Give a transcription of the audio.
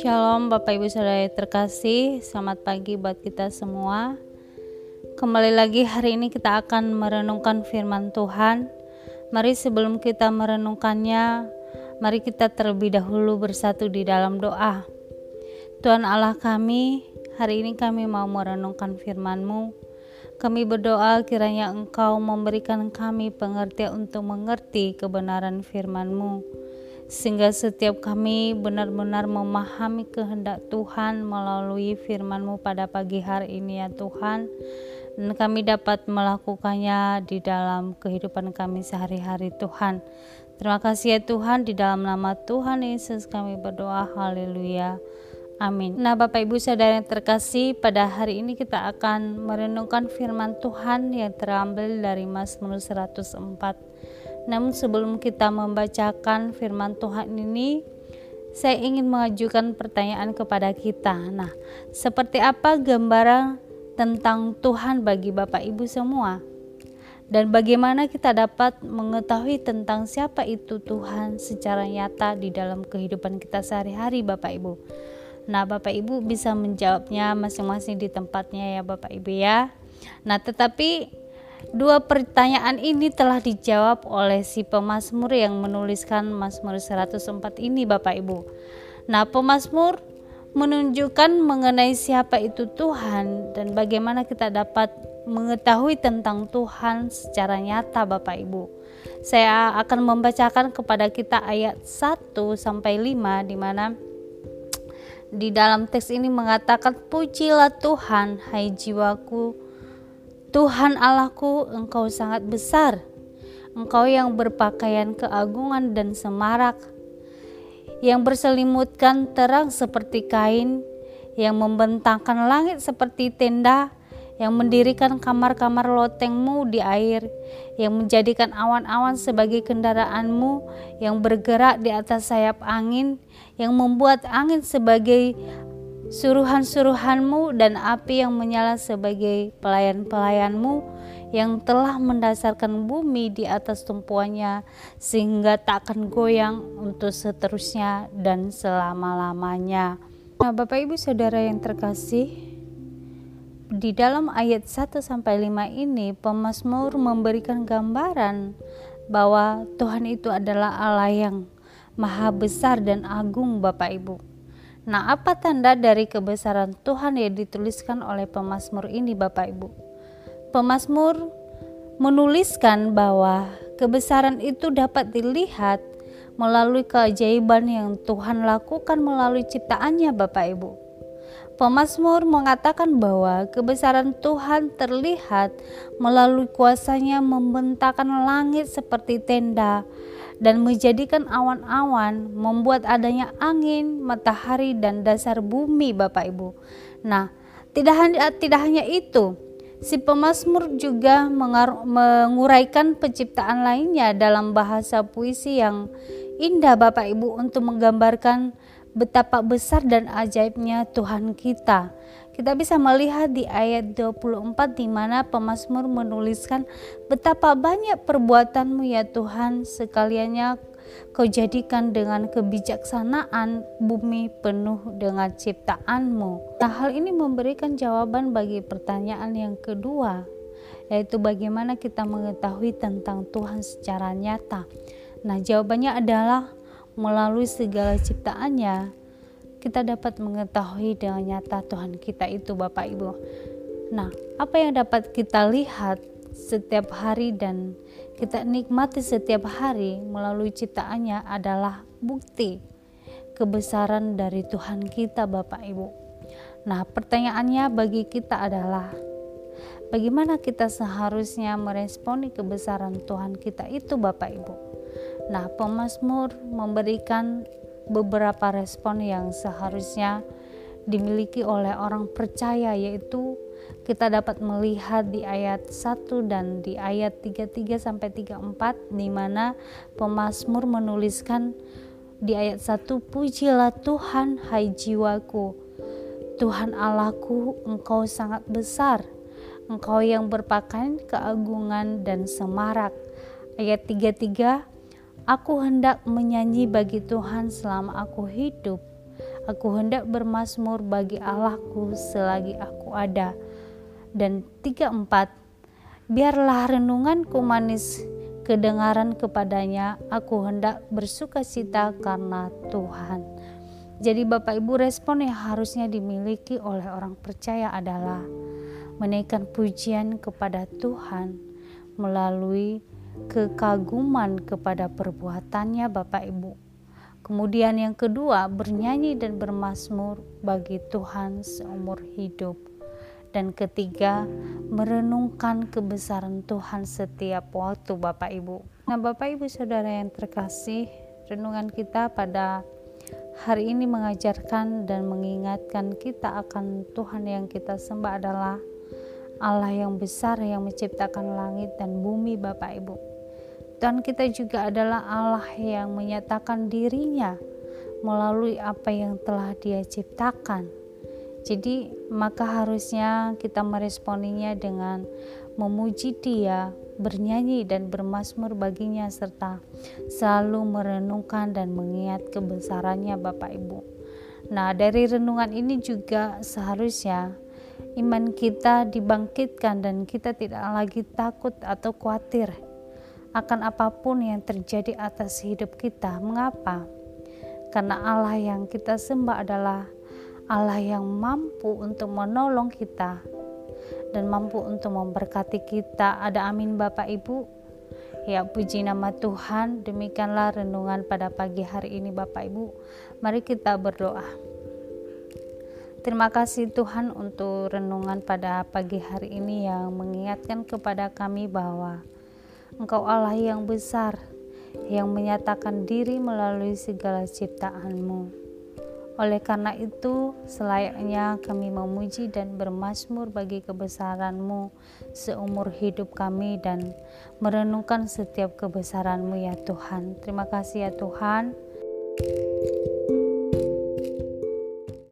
Shalom Bapak Ibu Saudara terkasih, selamat pagi buat kita semua. Kembali lagi hari ini kita akan merenungkan firman Tuhan. Mari sebelum kita merenungkannya, mari kita terlebih dahulu bersatu di dalam doa. Tuhan Allah kami, hari ini kami mau merenungkan firman-Mu. Kami berdoa kiranya Engkau memberikan kami pengertian untuk mengerti kebenaran firman-Mu. Sehingga setiap kami benar-benar memahami kehendak Tuhan melalui firman-Mu pada pagi hari ini ya Tuhan. Dan kami dapat melakukannya di dalam kehidupan kami sehari-hari Tuhan. Terima kasih ya Tuhan di dalam nama Tuhan Yesus kami berdoa. Haleluya Amin. Nah, Bapak Ibu Saudara yang terkasih, pada hari ini kita akan merenungkan firman Tuhan yang terambil dari Mazmur 104 namun sebelum kita membacakan firman Tuhan ini, saya ingin mengajukan pertanyaan kepada kita. Nah, seperti apa gambaran tentang Tuhan bagi Bapak Ibu semua? Dan bagaimana kita dapat mengetahui tentang siapa itu Tuhan secara nyata di dalam kehidupan kita sehari-hari Bapak Ibu? Nah, Bapak Ibu bisa menjawabnya masing-masing di tempatnya ya Bapak Ibu ya. Nah, tetapi Dua pertanyaan ini telah dijawab oleh si pemazmur yang menuliskan Mazmur 104 ini Bapak Ibu. Nah, pemazmur menunjukkan mengenai siapa itu Tuhan dan bagaimana kita dapat mengetahui tentang Tuhan secara nyata Bapak Ibu. Saya akan membacakan kepada kita ayat 1 sampai 5 di mana di dalam teks ini mengatakan pujilah Tuhan hai jiwaku Tuhan Allahku, Engkau sangat besar. Engkau yang berpakaian keagungan dan semarak, yang berselimutkan terang seperti kain, yang membentangkan langit seperti tenda, yang mendirikan kamar-kamar lotengmu di air, yang menjadikan awan-awan sebagai kendaraanmu, yang bergerak di atas sayap angin, yang membuat angin sebagai suruhan-suruhanmu dan api yang menyala sebagai pelayan-pelayanmu yang telah mendasarkan bumi di atas tumpuannya sehingga tak akan goyang untuk seterusnya dan selama-lamanya. Nah, Bapak Ibu Saudara yang terkasih, di dalam ayat 1 sampai 5 ini pemazmur memberikan gambaran bahwa Tuhan itu adalah Allah yang maha besar dan agung Bapak Ibu. Nah, apa tanda dari kebesaran Tuhan yang dituliskan oleh pemazmur ini, Bapak Ibu? Pemazmur menuliskan bahwa kebesaran itu dapat dilihat melalui keajaiban yang Tuhan lakukan melalui ciptaannya, Bapak Ibu. Pemazmur mengatakan bahwa kebesaran Tuhan terlihat melalui kuasanya membentangkan langit seperti tenda dan menjadikan awan-awan, membuat adanya angin, matahari dan dasar bumi Bapak Ibu. Nah, tidak hanya tidak hanya itu, si pemazmur juga menguraikan penciptaan lainnya dalam bahasa puisi yang indah Bapak Ibu untuk menggambarkan betapa besar dan ajaibnya Tuhan kita kita bisa melihat di ayat 24 di mana pemazmur menuliskan betapa banyak perbuatanmu ya Tuhan sekaliannya kau jadikan dengan kebijaksanaan bumi penuh dengan ciptaanmu. Nah hal ini memberikan jawaban bagi pertanyaan yang kedua yaitu bagaimana kita mengetahui tentang Tuhan secara nyata. Nah jawabannya adalah melalui segala ciptaannya kita dapat mengetahui dengan nyata Tuhan kita itu Bapak Ibu. Nah, apa yang dapat kita lihat setiap hari dan kita nikmati setiap hari melalui ciptaannya adalah bukti kebesaran dari Tuhan kita Bapak Ibu. Nah, pertanyaannya bagi kita adalah bagaimana kita seharusnya meresponi kebesaran Tuhan kita itu Bapak Ibu. Nah, pemazmur memberikan beberapa respon yang seharusnya dimiliki oleh orang percaya yaitu kita dapat melihat di ayat 1 dan di ayat 33 sampai 34 di mana pemazmur menuliskan di ayat 1 pujilah Tuhan hai jiwaku. Tuhan Allahku engkau sangat besar. Engkau yang berpakaian keagungan dan semarak. Ayat 33 Aku hendak menyanyi bagi Tuhan selama aku hidup. Aku hendak bermasmur bagi Allahku selagi aku ada. Dan tiga empat, biarlah renunganku manis kedengaran kepadanya, aku hendak bersuka cita karena Tuhan. Jadi Bapak Ibu respon yang harusnya dimiliki oleh orang percaya adalah menaikkan pujian kepada Tuhan melalui kekaguman kepada perbuatannya Bapak Ibu. Kemudian yang kedua, bernyanyi dan bermasmur bagi Tuhan seumur hidup. Dan ketiga, merenungkan kebesaran Tuhan setiap waktu Bapak Ibu. Nah Bapak Ibu Saudara yang terkasih, renungan kita pada hari ini mengajarkan dan mengingatkan kita akan Tuhan yang kita sembah adalah Allah yang besar yang menciptakan langit dan bumi Bapak Ibu. Tuhan kita juga adalah Allah yang menyatakan dirinya melalui apa yang telah Dia ciptakan. Jadi, maka harusnya kita meresponinya dengan memuji Dia, bernyanyi dan bermasmur baginya serta selalu merenungkan dan mengingat kebesarannya Bapak Ibu. Nah, dari renungan ini juga seharusnya iman kita dibangkitkan dan kita tidak lagi takut atau khawatir akan apa pun yang terjadi atas hidup kita. Mengapa? Karena Allah yang kita sembah adalah Allah yang mampu untuk menolong kita dan mampu untuk memberkati kita. Ada amin Bapak Ibu. Ya puji nama Tuhan. Demikianlah renungan pada pagi hari ini Bapak Ibu. Mari kita berdoa. Terima kasih Tuhan untuk renungan pada pagi hari ini yang mengingatkan kepada kami bahwa Engkau Allah yang besar, yang menyatakan diri melalui segala ciptaanmu. Oleh karena itu, selayaknya kami memuji dan bermasmur bagi kebesaranmu seumur hidup kami dan merenungkan setiap kebesaranmu ya Tuhan. Terima kasih ya Tuhan. thank you